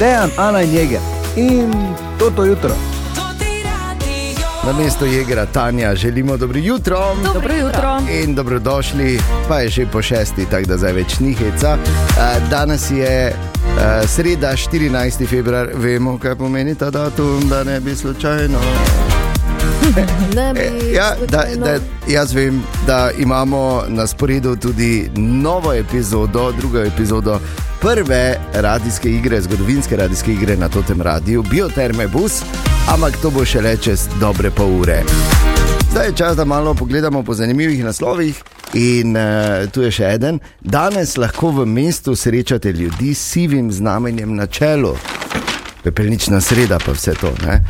Dejan, Ana in Jeger. In to to jutro. Na mesto Jegera Tanja želimo dobro jutro. Dobro jutro. In dobrodošli, pa je že po šesti, tako da zdaj več ni heca. Eh, Danes je eh, sreda, 14. februar, vemo, kaj pomeni ta datum, da ne bi slučajno. Eh, Ja, da, da, jaz vem, da imamo na sporedu tudi novo epizodo, drugo epizodo prve radijske igre, zgodovinske radijske igre na tem radiju, Bioterme Bus, ampak to bo šele čez dobre pol ure. Zdaj je čas, da malo pogledamo po zanimivih naslovih. In uh, tu je še en. Danes lahko v mestu srečate ljudi s sivim znamenjem na čelu, pepelnična sreda, pa vse to. Ne?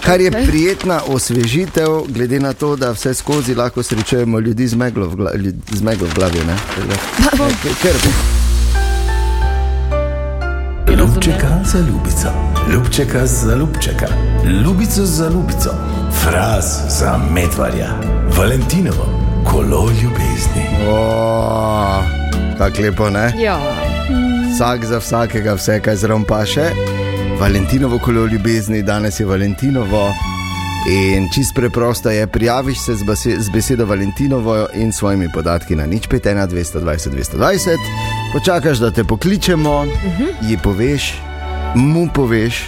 Kar je prijetna osvežitev, glede na to, da vse skozi lahko srečujemo ljudi z meglo v, gla, ljud- z meglo v glavi. ne. Tako da, eh, Ker Ljubčeka za ljubico, ljubčeka za ljubčeka, ljubico za ljubico, fraz za medvarja, Valentinovo, kolo ljubezni. O, tako lepo, ne? Ja, Vsak za vsakega, vse kaj zraven paše. Valentinovo kolo ljubezni, danes je Valentinovo. In čist preprosto je, prijaviš se z, base, z besedo Valentinovo in svojimi podatki na nič 5, 1, 220, 220, počakaš, da te pokličemo, uh -huh. ji poveš, mu poveš,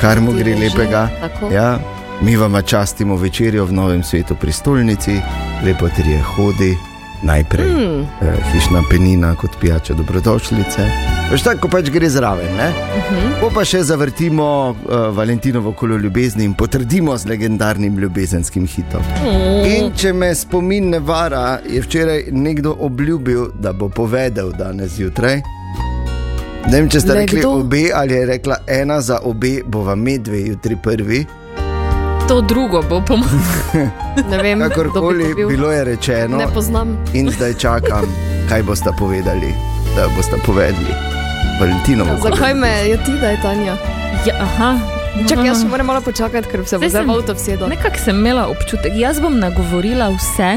kar mu gre lepega. tako. Ja, mi vam častimo večerjo v novem svetu pri stolnici, lepo ti je hodi. Najprej mm. eh, hišna penina kot pijača dobrodošlice. Veš tako, ko pač gre zraven. Ne? Uh-huh. Pa še zavrtimo uh, Valentinovo kolo ljubezni in potrdimo z legendarnim ljubezenskim hitom. Mm. In če me spomin ne vara, je včeraj nekdo obljubil, da bo povedal danes zjutraj. Ne vem, če ste Le rekli obe ali je rekla ena za obe, bova medve jutri prvi. To drugo bo po mojem. ne vem, kdo bi Kakorkoli bil. bilo je rečeno, Ne poznam. in zdaj čakam, kaj boste povedali, da boste povedali. Valentinovo. kolo Zakaj me je ti, da je Tanja? Ja, aha. Čakaj, jaz še moram malo počakati, ker se bo Zdaj v avto vsedel. Nekako sem imela občutek, jaz bom nagovorila vse.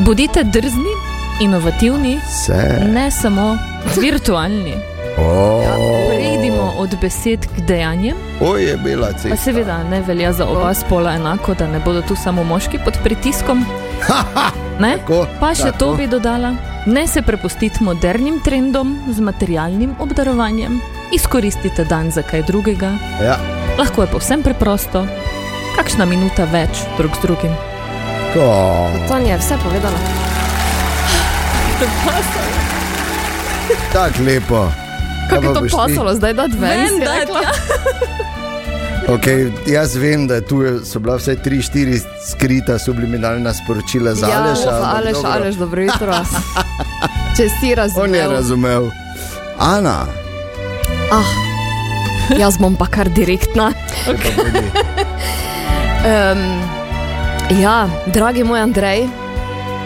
Bodite drzni, inovativni, Vse. ne samo virtualni. Oh. Prejdimo od besed k dejanjem. Oj, je bila Pa cesta. seveda ne velja za oba spola enako, da ne bodo tu samo moški pod pritiskom. Ne? Tako, Pa še tako. to bi dodala. Ne se prepustiti modernim trendom z materialnim obdarovanjem. Izkoristite dan za kaj drugega. Ja, Lahko je povsem preprosto. Kakšna minuta več drug z drugim. ko. Tanja je vse povedala. Tako lepo. Kako Kaj je pa to pasalo, zdaj da dve? Si dati, rekla? ja. Okay, jaz vem, da tu je- so bila vsaj tri, štiri skrita subliminalna sporočila za Ja, Aleša. ampak Aleš, dobro, Aleš, dobro jutro. Če si On je razumel. razumel. Ana, Ah, jaz bom pa kar direktna. bodi. Um, ja, dragi moj Andrej,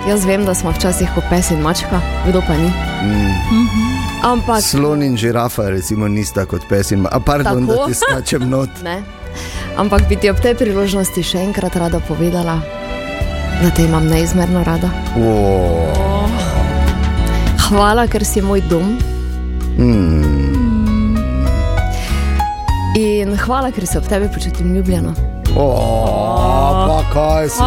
jaz vem, da smo včasih kot pes in mačka, kdo pa ni. Mm. Ampak slon in žirafa, recimo, nista kot pes in pardon, Tako? da ti skačem not. ne. Ampak bi ti ob tej priložnosti še enkrat rada povedala, da te imam neizmerno rada. Oh. Hvala, ker si moj dom. Mm. In hvala, ker se ob tebi počutim ljubljeno. Oh, pa kaj si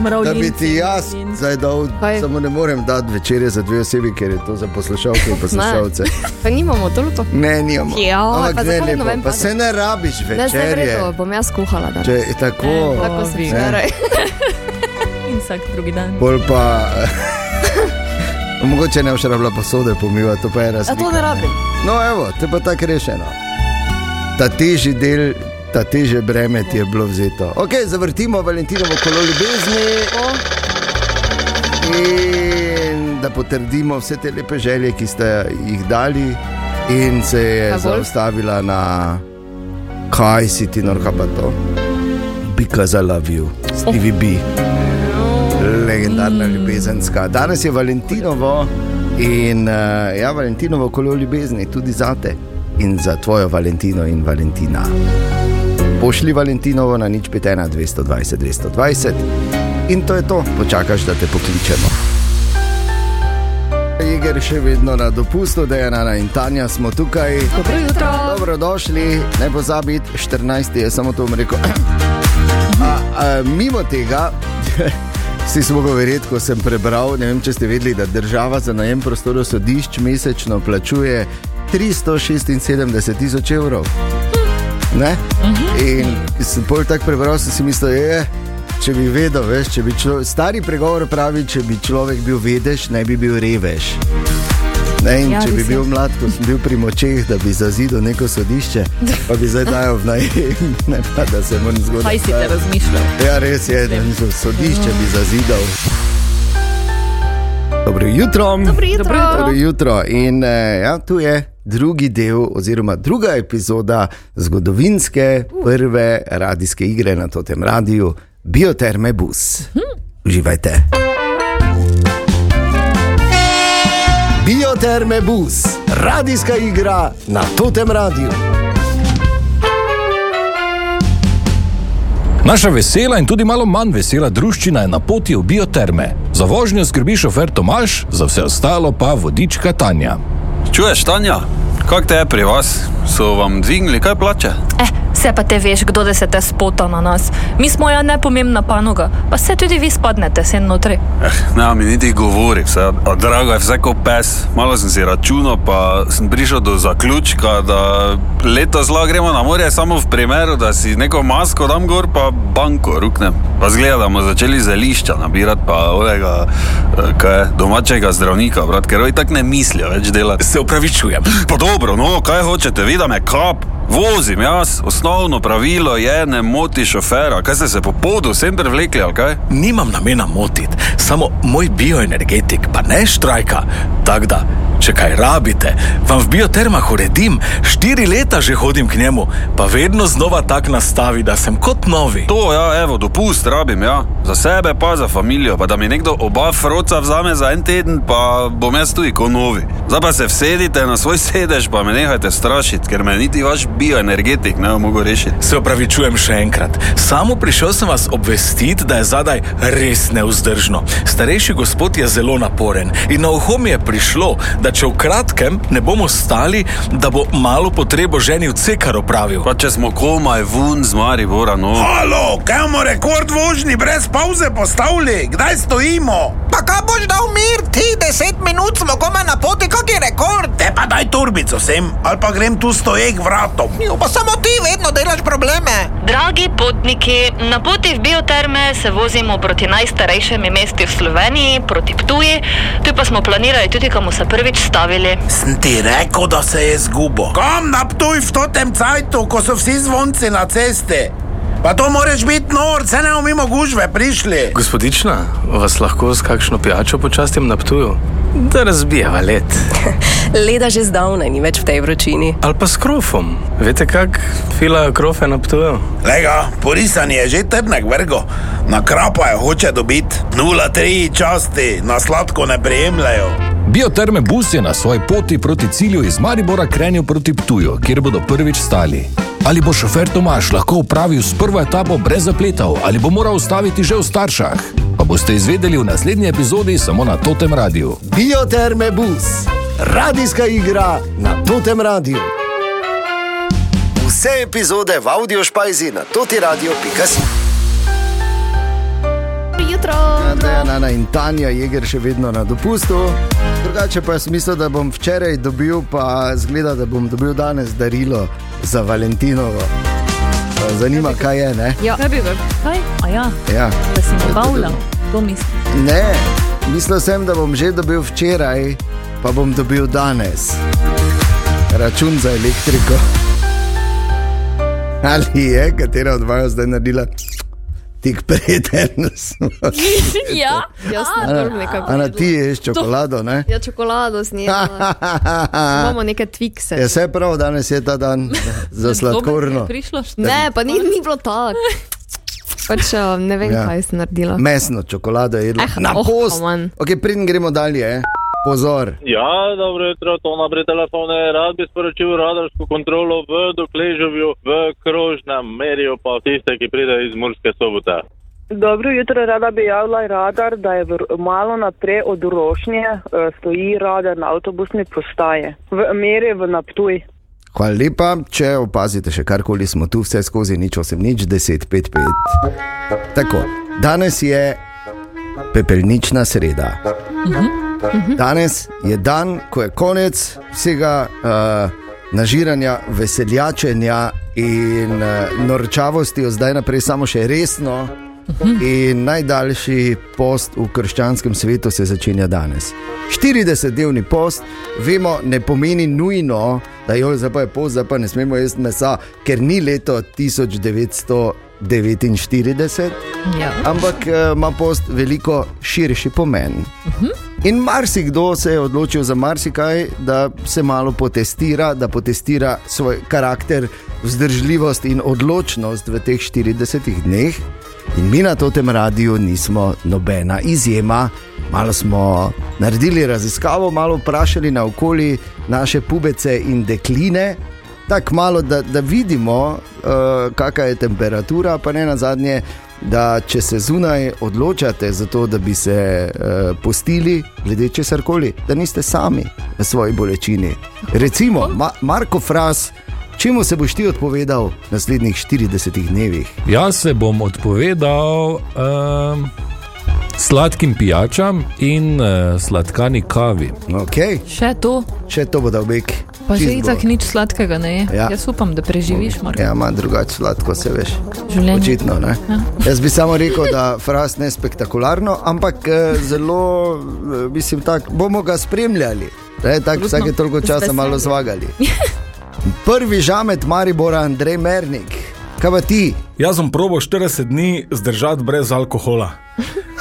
mor, da bi ti jaz zdaj dal, Kaj? samo ne morem dati večerje za dve osebi, ker je to za poslušalke in poslušalce. Pa nimamo toliko. Ne, nimamo. Ja, Ampak pa ne, lepo, ne pa pa se ne rabiš Ne, večerje. vredo, bom jaz kuhala. Da. Če je tako, Ne, Tako se vi. In vsak drugi dan. bolj pa. Mogoče ne boš rabila posode pomivati, to pa je razlika. to ne rabim. No, evo, te pa tako rešeno. Ta težji del, ta težje breme ti je bilo vzeto. Ok, zavrtimo Valentinovo kolo ljubezni. In da potrdimo vse te lepe želje, ki ste jih dali, in se je zaustavila na kaj si ti norka pa to. Because I love you, Stevie B. Legendarna ljubezenska. Danes je Valentinovo in uh, ja, Valentinovo kolo ljubezni tudi za te in za tvojo Valentino in Valentina. Pošli Valentinovo na nič 5, 220, 220 in to je to, počakaš, da te pokličemo. Jeger še vedno na dopustu, da je Nana in Tanja smo tukaj. Dobro jutro. Dobrodošli, ne pozabite, 14 je samo to bom rekel. A, a, mimo tega, si smo ga verjeti, ko sem prebral, ne vem, če ste vedeli, da država za najem prostorov sodišč mesečno plačuje 376 tisoč evrov. Ne? In sem pol tako prebral, sem si mislil, je. Če bi vedel, veš, če bi člo, stari pregovor pravi, če bi človek bil vedež, ne bi bil revež. Ne, Ja, če bi bil mlad, ko sem bil pri močeh, da bi zazidal neko sodišče, pa bi zdaj dajal v najem, ne pa da se moram zgoditi. Kaj si te razmišljal? Ja, res je, da nisem sodišče bi zazidal. Dobro jutro. Dobro jutro. Dobro jutro. Dobro jutro. In eh, ja, tu je drugi del, oziroma druga epizoda zgodovinske prve radijske igre na tem radiju, Bioterme Bus. Uživajte. Bioterme Bus, radijska igra na tem radiju. Naša vesela in tudi malo manj vesela druščina je na poti v bioterme. Za vožnjo skrbi šofer Tomaš, za vse ostalo pa vodička Tanja. Čuješ, Tanja, kako te je pri vas? So vam dvignili kaj plače? Eh, vse pa te veš, kdo da se te spota na nas. Mi smo ja nepomembna panoga, pa se tudi vi spadnete sen notri. Eh, ne, mi niti govori, vse, a drago je vse kot pes. Malo sem si računal, pa sem prišel do zaključka, da letos lahko gremo na morje samo v primeru, da si neko masko dam gor, pa banko ruknem. Pa zgleda, da bomo začeli zelišča nabirati, pa ovega, eh, kaj je, domačega zdravnika, brat, ker ovi tako ne mislijo več delati. Se upravičujem. Pa dobro, no, kaj hočete, vidim, je kap. Vozim jaz, osnovno pravilo je, ne moti šofera. Kaj ste se po podu vsem prevlekli, ali kaj? Nimam namena motiti, samo moj bioenergetik pa ne štrajka. Tako da, če kaj rabite, vam v biotermah uredim, štiri leta že hodim k njemu, pa vedno znova tak nastavi, da sem kot novi. To, ja, evo, dopust rabim, ja. Za sebe pa za familijo, pa da mi nekdo oba froca vzame za en teden, pa bom jaz tudi kot novi. Zdaj pa se vsedite na svoj sedež, pa me nehajte strašiti, ker me niti vaš bioenergetik ne bo mogel rešiti. Se opravičujem še enkrat. Samo prišel sem vas obvestiti, da je zadaj res neuzdržno. Starejši gospod je zelo naporen in na uho mi je prišlo, da če v kratkem ne bomo stali, da bo malo potrebo ženi v cekar opravil. Pa če smo komaj vun z Maribora, no. Halo, kaj bomo rekord vožnji brez pauze postavili? Kdaj stojimo? Pa kaj boš dal mir, ti deset minut smo komaj na poti, kak je rekord? Te pa daj turbico sem, ali pa grem tu stojek vratom. Jo, pa samo ti vedno delaš probleme. Dragi potniki, na poti v bioterme se vozimo proti najstarejšemu mestu v Sloveniji, proti Ptuji, tu pa smo planirali tudi, kam se prvič stavili. Sem ti rekel, da se je zgubo. Kam naptuj v totem cajtu, ko so vsi zvonci na cesti? Pa to moraš biti nor, se ne bomo mimo gužve prišli. Gospodična, vas lahko s kakšno pijačo počastim na ptuju? Da razbijeva let. Leda že zdavnaj ni več v tej vročini. Ali pa s krofom. Veste, kak filajo krofe na ptuju? Lega, porisan je že trdnek vrgo, na krapa je hoče dobiti. 0,3 časti, na sladko ne prijemljajo. Bioterme Bus je na svoji poti proti cilju iz Maribora krenil proti Ptuju, kjer bodo prvič stali. Ali bo šofer Tomaš lahko upravil s prvo etapo brez zapletov, ali bo moral ustaviti že v staršah? Pa boste izvedeli v naslednji epizodi samo na Totem radiju. Bioterme Bus, radijska igra na tem radiju. Vse epizode v audio špajzi na totiradio.si. Dobro jutro. Dejana in Tanja, Jeger še vedno na dopustu. Drugače pa sem mislil, da bom včeraj dobil, pa zgleda, da bom dobil danes darilo za Valentinovo. Zanima, kaj je, ne? Ja. Kaj bi ga? Kaj? A ja, Ja. da si nabavljal. To misliš. Ne, mislil sem, da bom že dobil včeraj, pa bom dobil danes. Račun za elektriko. Ali je, katera od vaju zdaj naredila tik preden smo? Ja, Jaz morem nekako. Ana, ti ješ čokolado, ne? Ja, čokolado snijela. Imamo neke twikse. Je vse prav, danes je ta dan za sladkorno. Prišlo Ne, pa ni, ni bilo tako. Pač eh, ne vem, Ja. kaj sem naredila. Mesno čokolado je jedla. Eh, Na oh, post. come on. Ok, preden gremo dalje, pozor. Ja, dobro jutro, to naprej telefone. Rad bi sporočil radarsko kontrolo v Dokležovju, v Krožnem merju, pa tiste, ki pridejo iz Murske sobote. Dobro jutro, rada bi javila radar, da je v, malo naprej od Rošnje eh, stoji radar na avtobusni postaje. V meri v Naptuj. Hvala lepa, če opazite še karkoli, smo tu vse skozi nič 8, nič 10, 5, 5. Tako, danes je pepelnična sreda. Danes je dan, ko je konec vsega uh, nažiranja, veseljačenja in uh, norčavosti, od zdaj naprej samo še resno. In najdaljši post v krščanskem svetu se začenja danes. 40-dnevni post, vemo, ne pomeni nujno, da jo zdaj pa je post, zdaj pa ne smemo jesti mesa, ker ni leto 1949, Ja. ampak eh, ima post veliko širši pomen. In marsikdo se je odločil za marsikaj, da se malo potestira, da potestira svoj karakter, vzdržljivost in odločnost v teh 40 dneh. In mi na tem radiju nismo nobena izjema. Malo smo naredili raziskavo, malo vprašali na okolje naše pubece in dekline, tako malo, da, da vidimo, uh, kakšna je temperatura, pa ne na zadnje, da če se zunaj odločate za to, da bi se uh, postili, glede česar koli, da niste sami v svoji bolečini. Recimo, Ma Marko Fras, čemu se boš ti odpovedal v naslednjih 40 dnevih? Jaz se bom odpovedal um, sladkim pijačam in uh, sladkani kavi. Okay. Še to, Še to bo dal bek. pa že Čisto. itak nič sladkega ne je. Ja. Jaz upam, da preživiš, Marko. Ja, ima drugače sladko, se veš. Življenje. Očitno, ne? Ja. Jaz bi samo rekel, da fras ne spektakularno, ampak eh, zelo, eh, mislim, tak, bomo ga spremljali. Ne, tak, vsake toliko časa malo zvagali. Prvi žamet Maribora, Andrej Mernik. Kaj pa ti? Jaz sem probo 40 dni zdržati brez alkohola.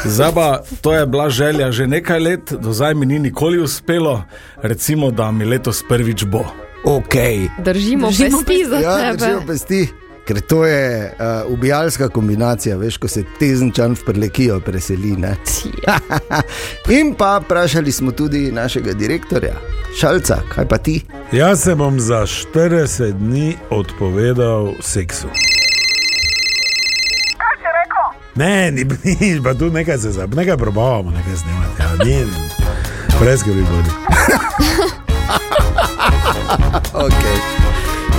Zdaj pa to je bila želja že nekaj let, do zdaj mi ni nikoli uspelo, recimo, da mi letos prvič bo. Ok. Držimo pesti za ja, tebe. Držimo pesti. Ker to je uh, ubijalska kombinacija, veš, ko se tezenčan v prelekijo preseli. In pa vprašali smo tudi našega direktorja, Šalca, kaj pa ti? Jaz se bom za 40 dni odpovedal seksu. Ne, ni nič, pa tu nekaj se zabav, nekaj probavamo, nekaj snemati. Ja, ni, brez skrbi bodi. okay.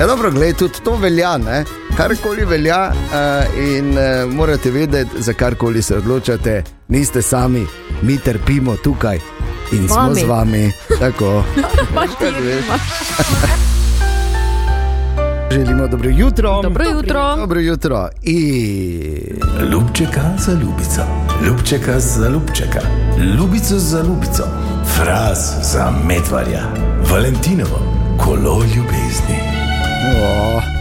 Ja, dobro, gled, tudi to velja. Ne? Karkoli velja, uh, in uh, morate vedeti, za karkoli se odločate, niste sami, mi trpimo tukaj in Z smo vami. z vami. Tako. Želimo dobro jutro. Dobro jutro. Dobro jutro. In... Ljubčeka za ljubico, ljubčeka za ljubčeka, ljubico za ljubico, fraz za medvarja, Valentinovo, kolo ljubezni. Oh,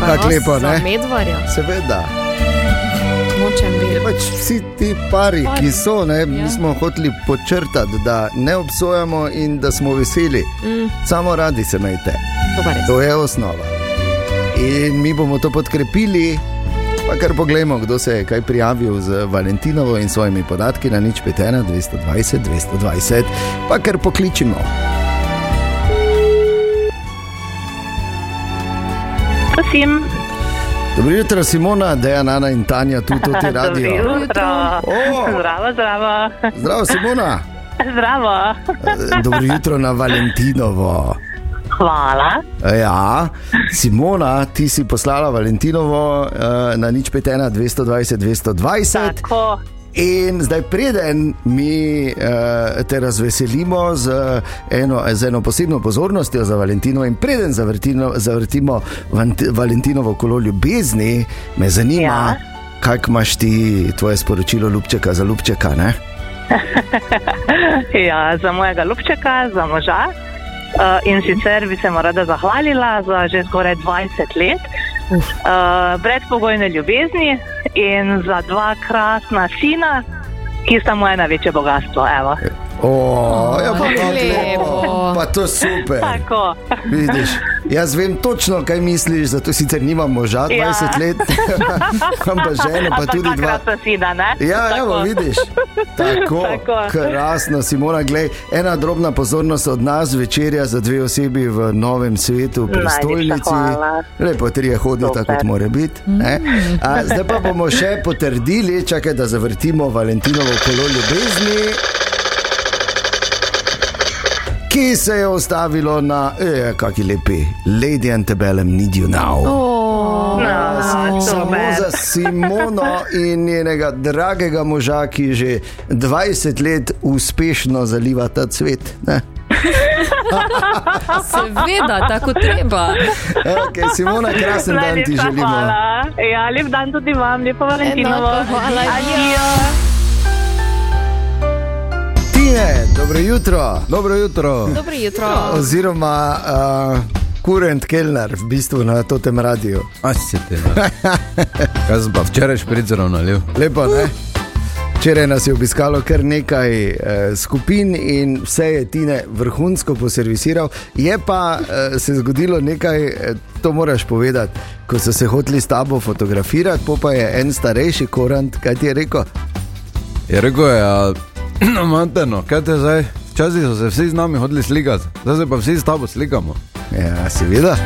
Tako lepo, Za ne? medvarja. Seveda. Pač vsi ti pari, Pari. ki so, ne, Ja. mi smo hoteli počrtati, da ne obsojamo in da smo veseli. Mm. Samo radi se majte. To je osnova. In mi bomo to podkrepili. Pa kar pogledamo, kdo se je kaj prijavil z Valentinovo in svojimi podatki na nič 5, 220, 220, pa kar pokličimo. Prosim. Dobro jutro, Simona, Dejan, Ana in Tanja, tu tudi radio. Dobro jutro. Zdravo, zdravo. Zdravo, Simona. Zdravo. Eh, Dobro jutro na Valentinovo. Hvala. Ja, Simona, ti si poslala Valentinovo uh, na nič 5, 220, 220. Tako. In zdaj, preden mi uh, te razveselimo z eno, z eno posebno pozornostjo za Valentino, in preden zavrtino, zavrtimo Vant- Valentinovo kolo ljubezni, me zanima, ja. kaj imaš ti, tvoje sporočilo, ljubčeka za ljubčeka. Ja, za mojega ljubčeka, za moža. Uh, in sicer bi se mu rada zahvalila za že skoraj 20 let uh, brezpogojne ljubezni in za dva krasna sina, ki sta moje največje bogatstvo. Evo. O, ja, pa, Kako kako lepo. lepo. Pa to super. Tako. Vidiš, jaz vem točno, kaj misliš, zato sicer nimam moža 20 Ja. let, imam pa ženo, pa Ampak tudi dva. Ja, Tako. evo, vidiš. Tako, Tako. krasno, Simona, glej, ena drobna pozornost od nas večerja za dve osebi v novem svetu, v prestolnici. Lepo, trije hodita, Super. kot mora biti. A, Zdaj pa bomo še potrdili, čakaj, da zavrtimo Valentinovo kolo ljubezni. Ki se je ustavilo na, eh, kaki lepi, Lady Antebellum, Need You Now. Oh, No, Samo super. za Simono in njenega dragega moža, ki že 20 let uspešno zaliva ta cvet. Ne? Seveda, tako treba. Okay, Simona, krasen dan ti Najlepša želimo. Hvala. Ja, lep dan tudi vam, lepo Valentinovo. Enako, hvala. Adijo. Tine, dobro jutro. Dobro jutro. Dobro jutro. Oziroma, uh, kurent Kellner, v bistvu na tem radiju. Asite. Kaj sem pa včeraj špricerov nalil? Lepo, ne? Včeraj nas je obiskalo kar nekaj eh, skupin in vse je Tine vrhunsko poservisiral. Je pa eh, se zgodilo nekaj, eh, to moraš povedati, ko so se hoteli s tabo fotografirati, pa je en starejši korant, kaj ti je rekel? Je rekel, ja, no, mateno, kaj te zdaj? Včasih so se vsi z nami hodili slikati, zdaj se pa vsi s tabo slikamo. Ja, seveda.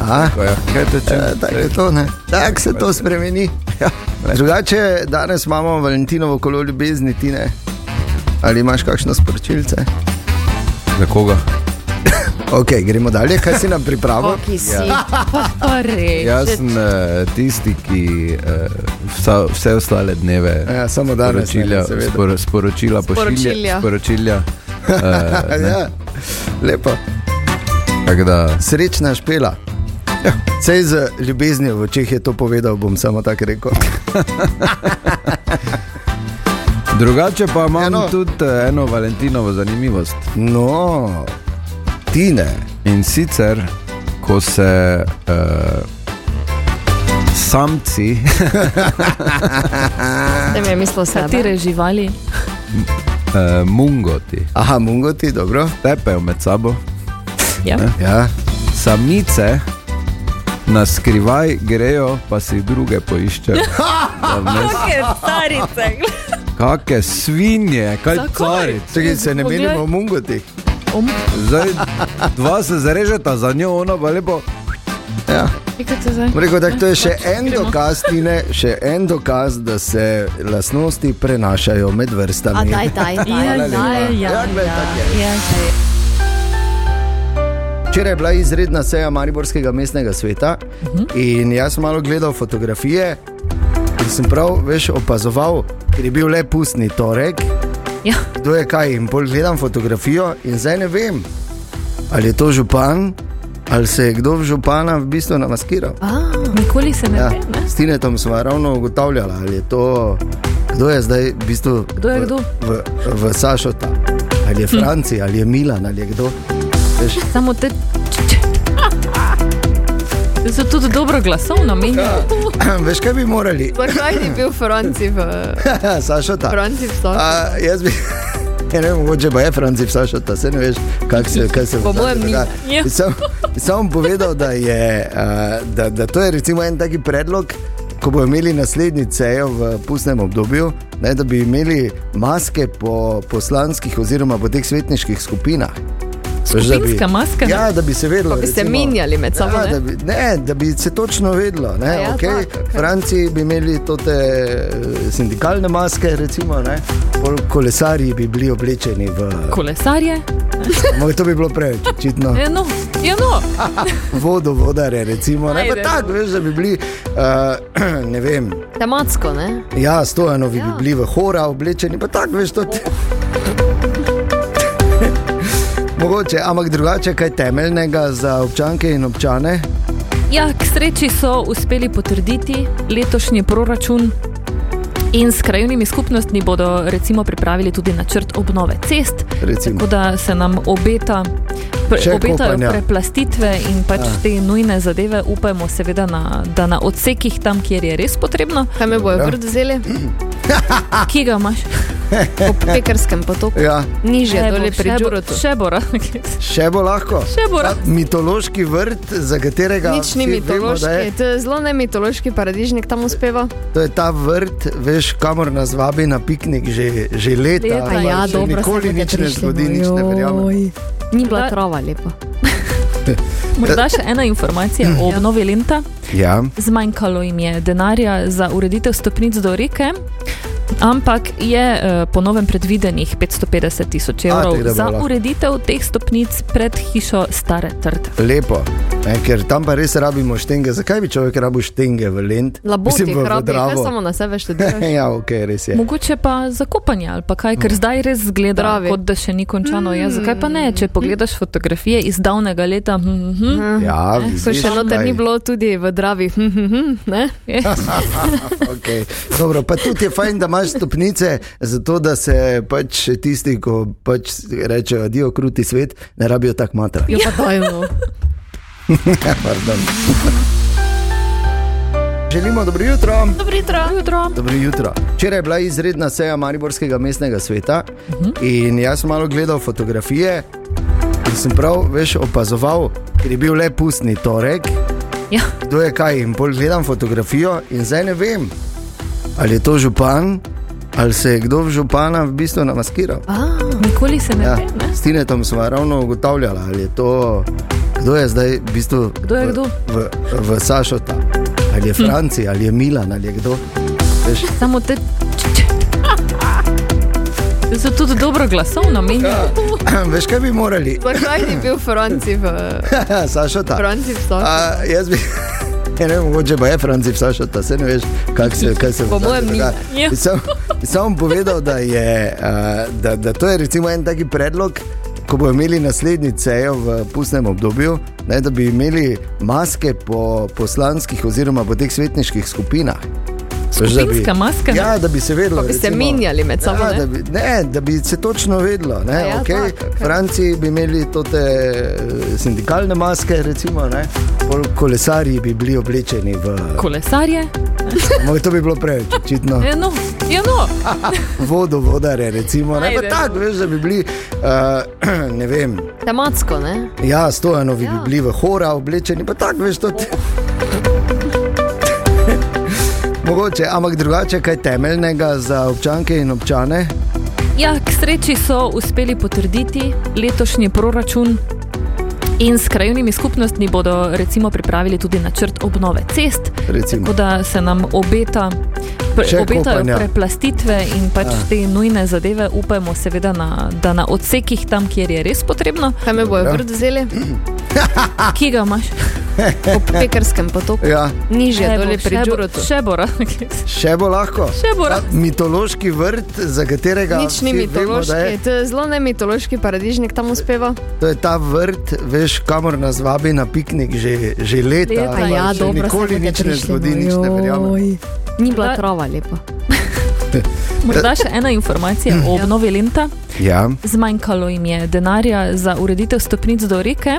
A? Tako je, kaj te če? Eh, Tako je to, ne? Tako se to spremeni. Ja. Drugače, danes imamo Valentinovo kolo ljubezni, Tine. Ali imaš kakšno sporočilce? Za koga? Ok, gremo dalje, kaj si nam pripravil? Ki si. Ja. Res. Jaz sem eh, tisti, ki eh, vsa, vse ostale dneve Ja, samo danes ne, sporočilja, seveda. spor, sporočila pošilja. Sporočilja. Eh, ne. ja, lepo. Srečna špela. Ja. Sej z ljubeznijo v očeh je to povedal, bom samo tako rekel. drugače pa imam Eno. tudi eno Valentinovo zanimivost. No, Tine. In sicer, ko se uh, samci, Da mi je mislil sebe. Katere živali? uh, mungoti, Aha, mungoti, dobro. tepejo med sabo, Ja. Ne? Ja. samice na skrivaj grejo, pa si druge poiščejo. Vmes- starice. Kake svinje, kaj carice. Čekaj, se ne menimo o mungotih. Um, Zdaj, dva se zarežeta za njo, ona pa lepo. Ja. Rekel, da to je še en dokaz, Tine, še en dokaz, da se lastnosti prenašajo med A vrstami. daj, daj, daj. ja, daj. ja, Ja, glej, ja, ja. Včeraj je bila izredna seja Mariborskega mestnega sveta in jaz sem malo gledal fotografije in sem prav veš, opazoval, ker je bil le pustni torek, Ja. kdo je kaj. In bolj gledam fotografijo in zdaj ne vem, ali je to župan, ali se je kdo v župana v bistvu namaskiral. A, nikoli se ne Ja, ve. Ne? s Tinetom smo ravno ugotavljali, ali je to, kdo je zdaj v bistvu Kdo je v, kdo? v, v Sašota, ali je Franci, ali je Milan, ali je kdo. Veš, Samo te. So tudi dobro glasovno menjali. veš, kaj bi morali? Zakaj ni bil Franci v Sašota. Franci v Stoku? A, jaz bi. Ja, ne, vem, mogoče pa je Franci Sašota, se ne veš, kak se, kaj se. Ja. Bi sam, povedal, da, je, a, da, da to je recimo en taki predlog, ko bomo imeli naslednji cejo v pustnem obdobju, ne, da bi imeli maske po poslanskih oziroma po teh svetniških skupinah. Da bi- Skupinska maska? Ja, da bi se vedelo. Pa bi se menjali med sabo, Ja, ne? da bi, ne, da bi se točno vedelo. Ne, ja, okay. tako, okej. Franci bi imeli te sindikalne maske, recimo, ne. Kolesarji bi bili oblečeni v. Kolesarje? Ampak to bi bilo preveč, očitno. Ja, no. Ja, no. Vodovodare, recimo. Ne, tako, veš, da bi bili, uh, ne vem, Tematsko, ne? ja, stojanovi ja. bi bili v hora oblečeni, pa tako, veš, to ti. Mogoče, ampak drugače, kaj temeljnega za občanke in občane? Ja, k sreči so uspeli potrditi letošnji proračun. In s krajovnimi skupnostmi bodo recimo pripravili tudi načrt obnove cest, Recimo. tako da se nam obeta, pre, Še obetajo kopanja. preplastitve in pač Ja. te nujne zadeve. Upajmo seveda, na, da na odsekih tam, kjer je res potrebno. Kaj me bojo Ja. vrt vzeli? Ki ga imaš? Po pekarskem potoku. Ja. Nižje, Še bo, dole pri še bo- Džurotu. Še bo, Še bo lahko. Še bo Ta lahko. Mitološki vrt, za katerega Nič ni vsi vemo, da mitološki, je- to je zelo ne mitološki paradižnik tam uspeva. To je ta vrt, veš, kamor nas vabi na piknik že, že leta. Leta, pa ja, še dobro, nikoli nič boste ne prišli, zgodi, no, nič ne verjamem. Ni bila trava lepa. Morda še ena informacija o obnovi lenta. Ja. Zmanjkalo jim je denarja za ureditev stopnic do reke. Ampak je uh, po novem predvidenih 550 tisoč A, evrov bo za ureditev teh stopnic pred hišo Stare Trte. Lepo, ne, ker tam pa res rabimo štenge. Zakaj bi človek rabil štenge v Lent? Laboti, kaj Dravo. samo na sebe študiraš. ja, ok, res je. Mogoče pa za kopanje ali pa kaj, ker zdaj res zgleda, Zdravi. kot da še ni končano. Ja, zakaj pa ne, če pogledaš fotografije iz davnega leta? Hm, hm, Ja, Ko vidiš, še noter ni bilo tudi v Dravi. hm, hm, hm, ne? okay. Dobro, pa tudi je fajn, da imaš stopnice, zato da se pač tisti, ko pač rečejo, adijo kruti svet, ne rabijo tako matra. Jo pa dajmo. Pardon. Želimo dobro jutro. Dobro jutro. jutro. Dobro jutro. Včeraj je bila izredna seja Mariborskega mestnega sveta Mhm. in jaz sem malo gledal fotografije in sem prav veš, opazoval, ker je bil le pustni torek. Ja. Kdo je kaj? In pol gledam fotografijo in zdaj ne vem, ali je to župan, ali se je kdo v župana v bistvu namaskiral. Nikoli se ne Ja, ve. Ne? s Tinetom smo ravno ugotavljali, ali je to, kdo je zdaj v bistvu Kdo je v, kdo? V, v Sašota, ali je Hm. Franci, ali je Milan, ali je kdo. Veš, Samo te. To so tudi dobro glasovno menjajo. Veš, kaj bi morali? Zakaj ni bil Franci v Sašota. Franci v Sašota? Jaz bi. Ja, ne, vem, mogoče pa je Franci Sašota, se ne veš, kak se, kaj se v. Ja. Bi Sam, bi samo povedal, da, je, uh, da, da to je recimo en taki predlog. Ko bomo imeli naslednji cejo v pustnem obdobju, ne, da bi imeli maske po poslanskih oziroma po teh svetniških skupinah. Veš, da bi- maska? Ja, da bi se vedelo. Bi se menjali med sabo, Ja, ne? da bi, ne, da bi se točno vedelo. Ne, A ja, okay. tako, okej. Franci bi imeli te sindikalne maske, recimo, ne. Kolesarji bi bili oblečeni v. Kolesarje. Ampak to bi bilo preveč, očitno. Ja, no. Ja, no. Vodo, vodare, recimo. Ne, pa tako, veš, da bi bili, uh, ne vem, Tematsko, ne? ja, stojanovi Ja. bi bili v hora oblečeni, pa tako, veš, to. Mogoče, ampak drugače, kaj temeljnega za občanke in občane? Ja, k sreči so uspeli potrditi letošnji proračun. In s krajovnimi skupnostmi bodo recimo pripravili tudi načrt obnove cest, Recimo. tako da se nam obeta, pre, Še obetajo kopanja. preplastitve in pač Ja. ja. te nujne zadeve. Upajmo, seveda, na, da na odsekih tam, kjer je res potrebno. Kaj me bojo Ja. vrt vzeli? Ki ga imaš? Po pekarskem potoku. Ja. Nižje, dole pri še bo- Džurotu. Še bo, Še bo lahko. Še bo lahko. Mitološki vrt, za katerega Nič ni vsi vemo, da mitološki, je- to je zelo ne mitološki paradižnik tam uspeva. To je ta vrt, veš, kamor nas vabi na piknik že, že leta. Leta, pa ja, še dobro, nikoli nič ne prišli, zgodi, no, nič ne verjamem. Ni bila trava lepa. Morda še ena informacija o obnovi lenta. Ja. Zmanjkalo jim je denarja za ureditev stopnic do reke.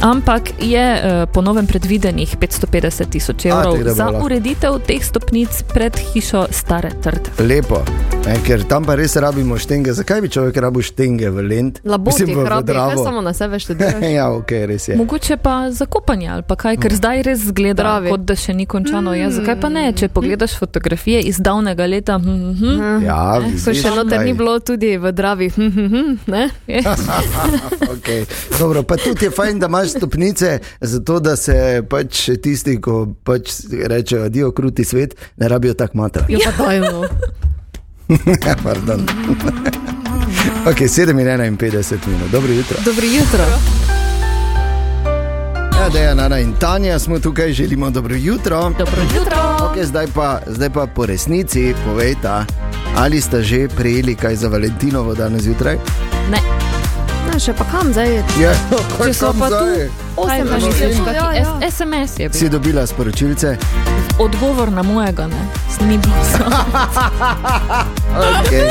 Ampak je uh, po novem predvidenih 550 tisoč A, evrov bo za ureditev teh stopnic pred hišo Stare Trte. Lepo, ne, ker tam pa res rabimo štenge. Zakaj bi človek rabil štenge v Lent? Laboti, hrabi, kaj Dravo. samo na sebe študiraš. ja, ok, res je. Mogoče pa za kopanje ali pa kaj, ker zdaj res zgleda, Zdravi. kot da še ni končano. Ja, zakaj pa ne, če pogledaš fotografije iz davnega leta? Hm, hm, Ja, Ne, vidiš, Ko še noter kaj. ni bilo tudi v Dravi. hm, hm, hm, ne? okay. Dobro, pa tudi je fajn, da imaš stopnice, zato da se pač tisti, ko pač rečejo, adijo kruti svet, ne rabijo tako matra. Jo pa dajmo. Ja, Pardon. ok, 7 in 51 minut, dobro jutro. Dobro jutro. Ja, Dejan, Ana in Tanja smo tukaj, želimo dobro jutro. Dobro jutro. Okay, zdaj, pa, zdaj pa po resnici povejta, ali ste že prejeli kaj za Valentinovo danes zjutraj? Ne. No, še pa kam zdaj? Ja, Če so pa tu, misliš, šest, kaki ja, ja. S- SMS je bil. Si dobila sporočilce? Odgovor na mojega, ne, ni bil sam. Okay.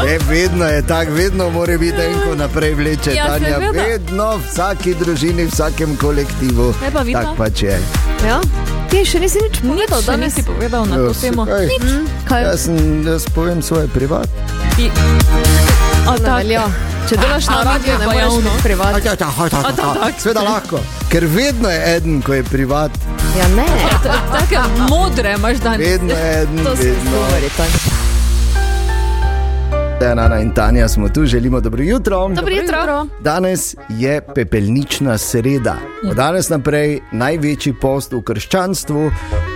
Ne, vedno je tako, vedno mora biti en, ko naprej vleče. Ja, Tanja, vedno v vsaki družini, v vsakem kolektivu. Tako pač je. Ja? Ti še nisi nič povedal, da nisi povedal na to Ja, temo. kaj? Nič. Kaj? Jaz, sem, jaz povem svoje privat. A ne velja. Če delaš na radiju, ne moreš biti privat. Ja, A, tak, ja. tak. Sveda lahko, ker vedno je eden, ko je privat. Ja, ne. Take modre imaš danes. Vedno je eden, To se vedno. govori Nana in Tanja smo tu, želimo dobro jutro. Dobro jutro. Danes je pepelnična sreda. Od danes naprej največji post v krščanstvu.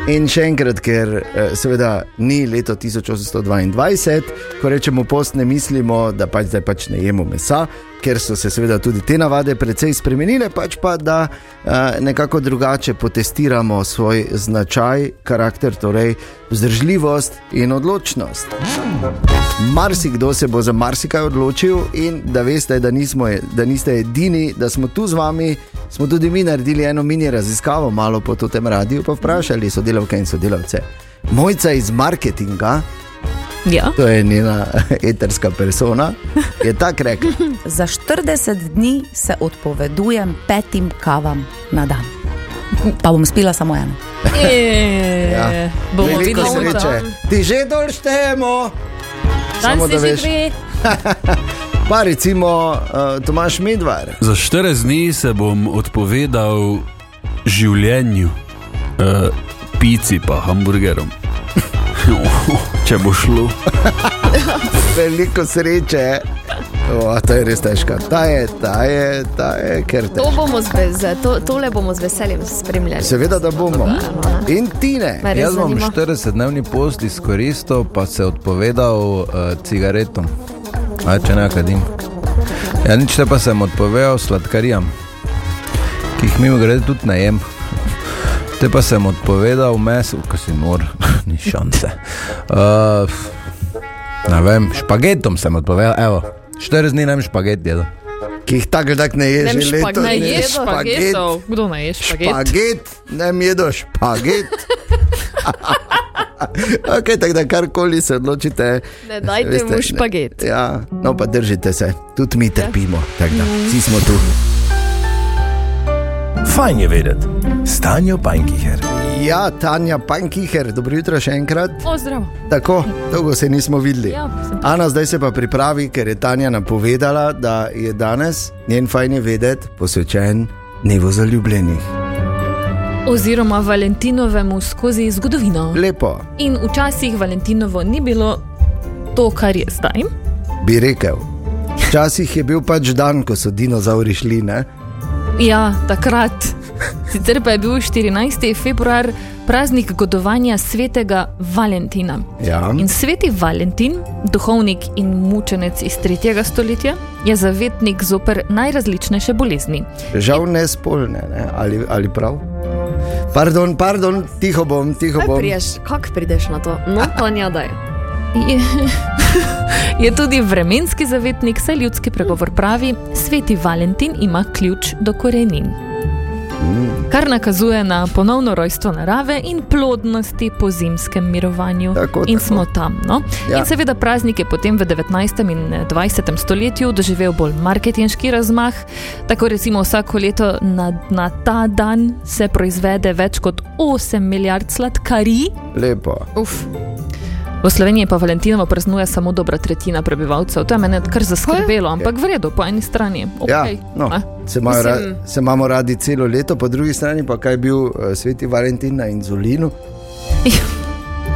In še enkrat, ker eh, seveda ni leto 1822, ko rečemo post, ne mislimo, da pač zdaj pač ne jemo mesa, ker so se seveda tudi te navade precej spremenile, pač pa da eh, nekako drugače potestiramo svoj značaj, karakter, torej vzdržljivost in odločnost. Marsikdo se bo za marsikaj odločil, in da veste, da, nismo, da niste edini, da smo tu z vami. Smo tudi mi naredili eno mini raziskavo, malo po tem radiju, pa vprašali sodelavke in sodelavce. Mojca iz marketinga, Ja. to je njena eterska persona, je tako rekla. Za 40 dni se odpovedujem petim kavam na dan. Pa bom spila samo eno. E, bomo Veliko videli, sreče. Ti že dol štejemo. Dan Samo si da že veš. gre. Pa recimo uh, Tomaš Medvar. Za 40 dni se bom odpovedal življenju, uh, pici pa hamburgerom. Če bo šlo. Veliko sreče. O, ta je res težka. Ta je, ta je, ta je, ker te. To bomo z, bez- to, tole bomo z veseljem spremljali. Seveda, da bomo. In tine. Jaz bom zanima. 40-dnevni post izkoristil, pa se odpovedal uh, cigaretom. A če ne kadim. Ja, nič te pa sem odpovedal sladkarijam, ki jih mimo grede tudi najem. Te pa sem odpovedal meso, ko si nor, ni šanse. Uh, ne vem, špagetom sem odpovedal, evo, 4 dni nem špaget jedel. Ki jih tako tak ne ješ, Ne že leto. ne ne ješ špagetov. Kdo ne je špaget? Špaget, ne jedo špaget. okay, tako da karkoli se odločite. Ne dajte mu špaget. Ja, no pa držite se, tudi mi trpimo, tako da vsi smo tu. Fajn je vedeti, stanjo Pankiher. Ja, Tanja Pankiher, dobro jutro še enkrat. O, zdravo. Tako, dolgo se nismo videli. Ja, Ana zdaj se pa pripravi, ker je Tanja napovedala, da je danes njen fajn je vedeti posvečen dnevu zaljubljenih. Oziroma Valentinovemu skozi zgodovino. Lepo, In včasih Valentinovo ni bilo to, kar je zdaj. bi rekel. Včasih je bil pač dan, ko so dinozauri šli, ne? Ja, takrat. Sicer pa je bil 14. februar praznik godovanja svetega Valentina. Ja. In sveti Valentin, duhovnik in mučenec iz 3. stoletja, je zavetnik zoper najrazličnejše bolezni. Žal ne spolne, ne? Ali, ali prav? Pardon, pardon, tiho bom, tiho Kako bom. priješ, kak prideš na to? No, Tanja, daj. Je, je tudi vremenski zavetnik, saj ljudski pregovor pravi: Sveti Valentin ima ključ do korenin. Kar nakazuje na ponovno rojstvo narave in plodnosti po zimskem mirovanju. Tako, in tako. smo tam. No? Ja. In seveda praznik je potem v 19. in 20. stoletju doživel bolj marketinški razmah. Tako recimo vsako leto na, na ta dan se proizvede več kot 8 milijard sladkarij. Lepo. Uf. V Sloveniji pa Valentinovo praznuje samo dobra tretjina prebivalcev. To je meni kar zaskrbelo, ampak v redu, po eni strani. Ja, Okay. no, se, imajo ra, se imamo radi celo leto, po drugi strani pa kaj je bil uh, sveti Valentin na inzulinu.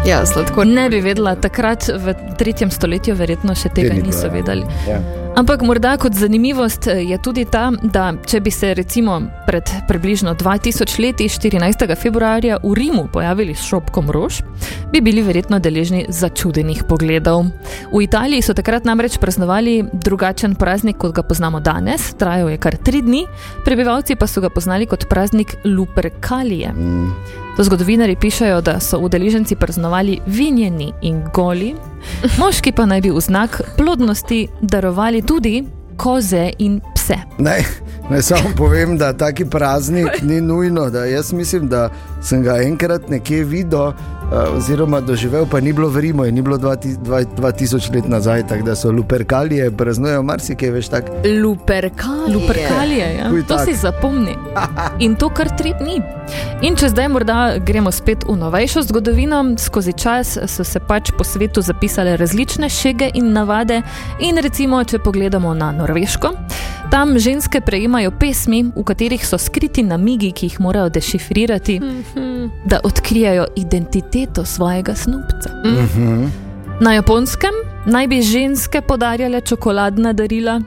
Ja, sladko. Ne bi vedela, takrat v tretjem stoletju verjetno še tega bilo, niso ja. vedeli. Ja. Ampak morda kot zanimivost eh, je tudi ta, da če bi se recimo pred približno 2000 leti, 14. februarja, v Rimu pojavili s šopkom rož, bi bili verjetno deležni začudenih pogledov. V Italiji so takrat namreč praznovali drugačen praznik, kot ga poznamo danes, trajal je kar tri dni, prebivalci pa so ga poznali kot praznik Luperkalije. Mm. Zgodovinari pišajo, da so udeleženci praznovali vinjeni in goli, moški pa naj bi v znak plodnosti darovali tudi koze in pse. Ne, naj samo povem, da taki praznik ni nujno. da Jaz mislim, da sem ga enkrat nekje videl, oziroma doživel, pa ni bilo v Rimu, in ni bilo 2000 let nazaj, tako da so luperkalije, praznujejo marsikaj, veš tako. Luperkalije. Luperkalije, ja. Kuj to tak. si zapomni. In to kar tri dni. In če zdaj morda gremo spet v novejšo zgodovino, skozi čas so se pač po svetu zapisale različne šege in navade. In recimo, če pogledamo na Norveško, tam ženske prejemajo pesmi, v katerih so skriti namigi, ki jih morajo dešifrirati, da odkrijajo identiteto svojega snupca. Mhm. Na japonskem naj bi ženske podarjale čokoladna darila,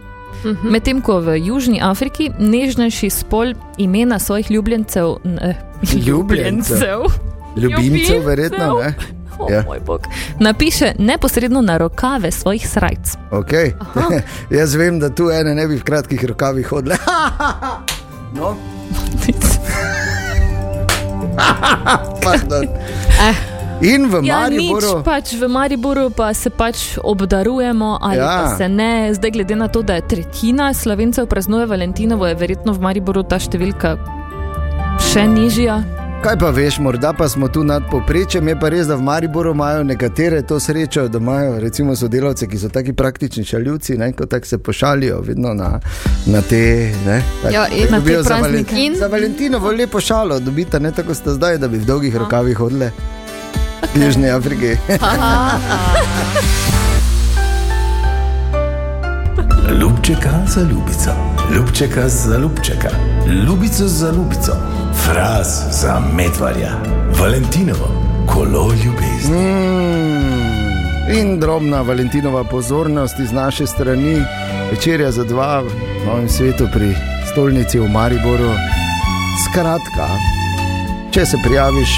medtem ko v Južni Afriki nežnejši spol imena svojih ljubljencev. Ne, Ljubljencev. Ljubimcev, verjetno, ne? Oh, Ja. moj bog. Napiše neposredno na rokave svojih srajc. Okay. Jaz vem, da tu ene ne bi v kratkih rokavih hodile. no. Pardon. In v Ja, nič, Mariboru. pač v Mariboru pa se pač obdarujemo, ali ja. pa se ne. Zdaj, glede na to, da je tretjina slovencev praznuje Valentinovo, je verjetno v Mariboru ta številka še nižja. Kaj pa veš, morda pa smo tu nad povprečjem, je pa res, da v Mariboru imajo nekatere to srečo, da imajo recimo sodelavce, ki so taki praktični šaljivci, ne, ko tako se pošalijo vedno na, na te. Ne, tak, Ja, in tako na te dobijo za, praznike. Valen- za Valentinovo lepo šalo, dobita ne tako sta zdaj, da bi v dolgih rokavih hodile. V Južni Afriki. Ljubčeka za ljubico, ljubčeka za ljubčeka, ljubico za ljubico, fraz za medvarja, Valentinovo, kolo ljubezni. Mm, in drobna Valentinova pozornost iz naše strani, večerja za dva v novem svetu pri stolnici v Mariboru. Skratka, če se prijaviš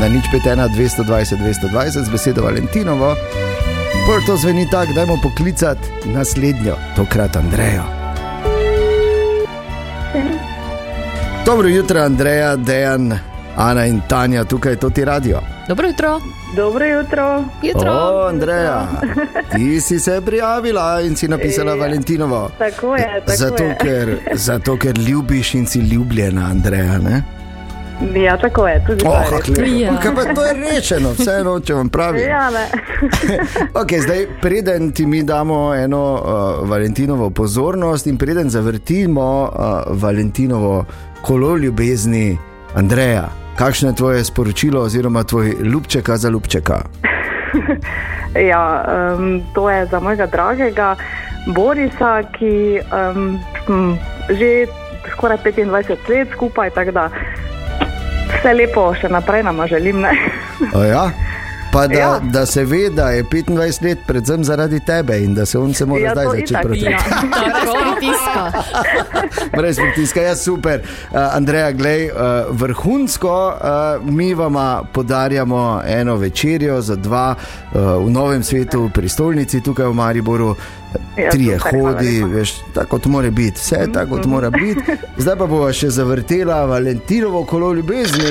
na nič 5, 220, 220 z besedo Valentinovo, Prvo to zveni tako, dajmo poklicati naslednjo, tokrat Andrejo. Dobro jutro, Andreja, Dejan, Ana in Tanja, tukaj to ti radio. Dobro jutro. Dobro jutro. O, Andreja, ti si se prijavila in si napisala Ja. Valentinovo. Tako je, tako Zato je. ker, zato, ker ljubiš in si ljubljena, Andreja. Ne? Ja, tako je, tudi Oh, je res. kako lepo. Kaj pa to je rešeno, vseeno, če vam pravim. Ja. Okay, zdaj, preden ti mi damo eno uh, Valentinovo pozornost in preden zavrtimo uh, Valentinovo kolo ljubezni, Andreja, kakšno je tvoje sporočilo oziroma tvoj ljubčeka za ljubčeka? ja, um, to je za mojega dragega Borisa, ki um, že skoraj 25 let skupaj, tako da vse lepo še naprej nama želim. Ja? Pa da, ja. Da se ve, da je 25 let predvsem zaradi tebe in da se on se mora Ja, zdaj začeti proti ja. Brez pritiska. Brez pritiska, ja, super. Uh, Andreja, glej, uh, vrhunsko, uh, mi vama podarjamo eno večerjo za dva uh, v novem svetu, pri stolnici tukaj v Mariboru. Ja, Trije super, hodi, veš, tako kot mora biti, vse je tako, kot mora biti. Zdaj pa bomo še zavrtela Valentinovo kolo ljubezni,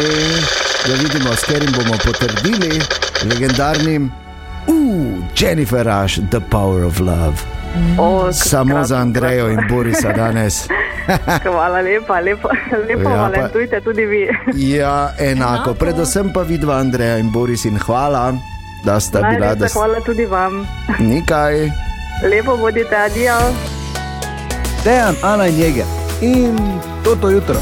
da vidimo, s katerim bomo potrdili legendarnim uh, Jennifer Rush, The Power of Love. O, Samo za Andrejo in Borisa danes. Hvala lepa, lepo, lepo Ja, pa- valentujte tudi vi. Ja, enako. Predvsem pa vidva Andreja in Boris in hvala, da sta bila, da Najlepša ste hvala tudi vam. nekaj. Lepo bodite, adijo. Dejan, Ana in Jeger in toto jutro.